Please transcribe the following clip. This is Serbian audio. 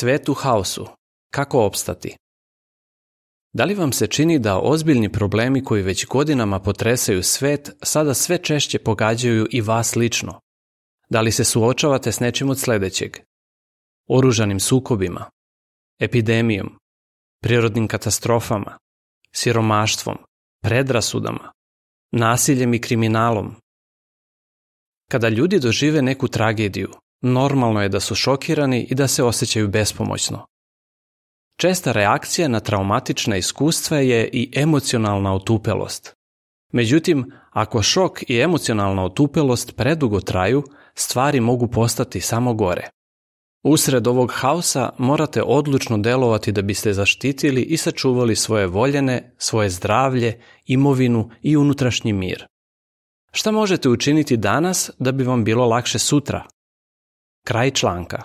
Svet u haosu. Kako opstati? Da li vam se čini da ozbiljni problemi koji već godinama potresaju svet sada sve češće pogađaju i vas lično? Da li se suočavate s nečim od sljedećeg? Oružanim sukobima, epidemijom, prirodnim katastrofama, siromaštvom, predrasudama, nasiljem i kriminalom. Kada ljudi dožive neku tragediju, Normalno je da su šokirani i da se osjećaju bespomoćno. Česta reakcija na traumatična iskustva je i emocionalna otupelost. Međutim, ako šok i emocionalna otupelost predugo traju, stvari mogu postati samo gore. Usred ovog haosa morate odlučno delovati da biste zaštitili i sačuvali svoje voljene, svoje zdravlje, imovinu i unutrašnji mir. Šta možete učiniti danas da bi vam bilo lakše sutra? Kraj článka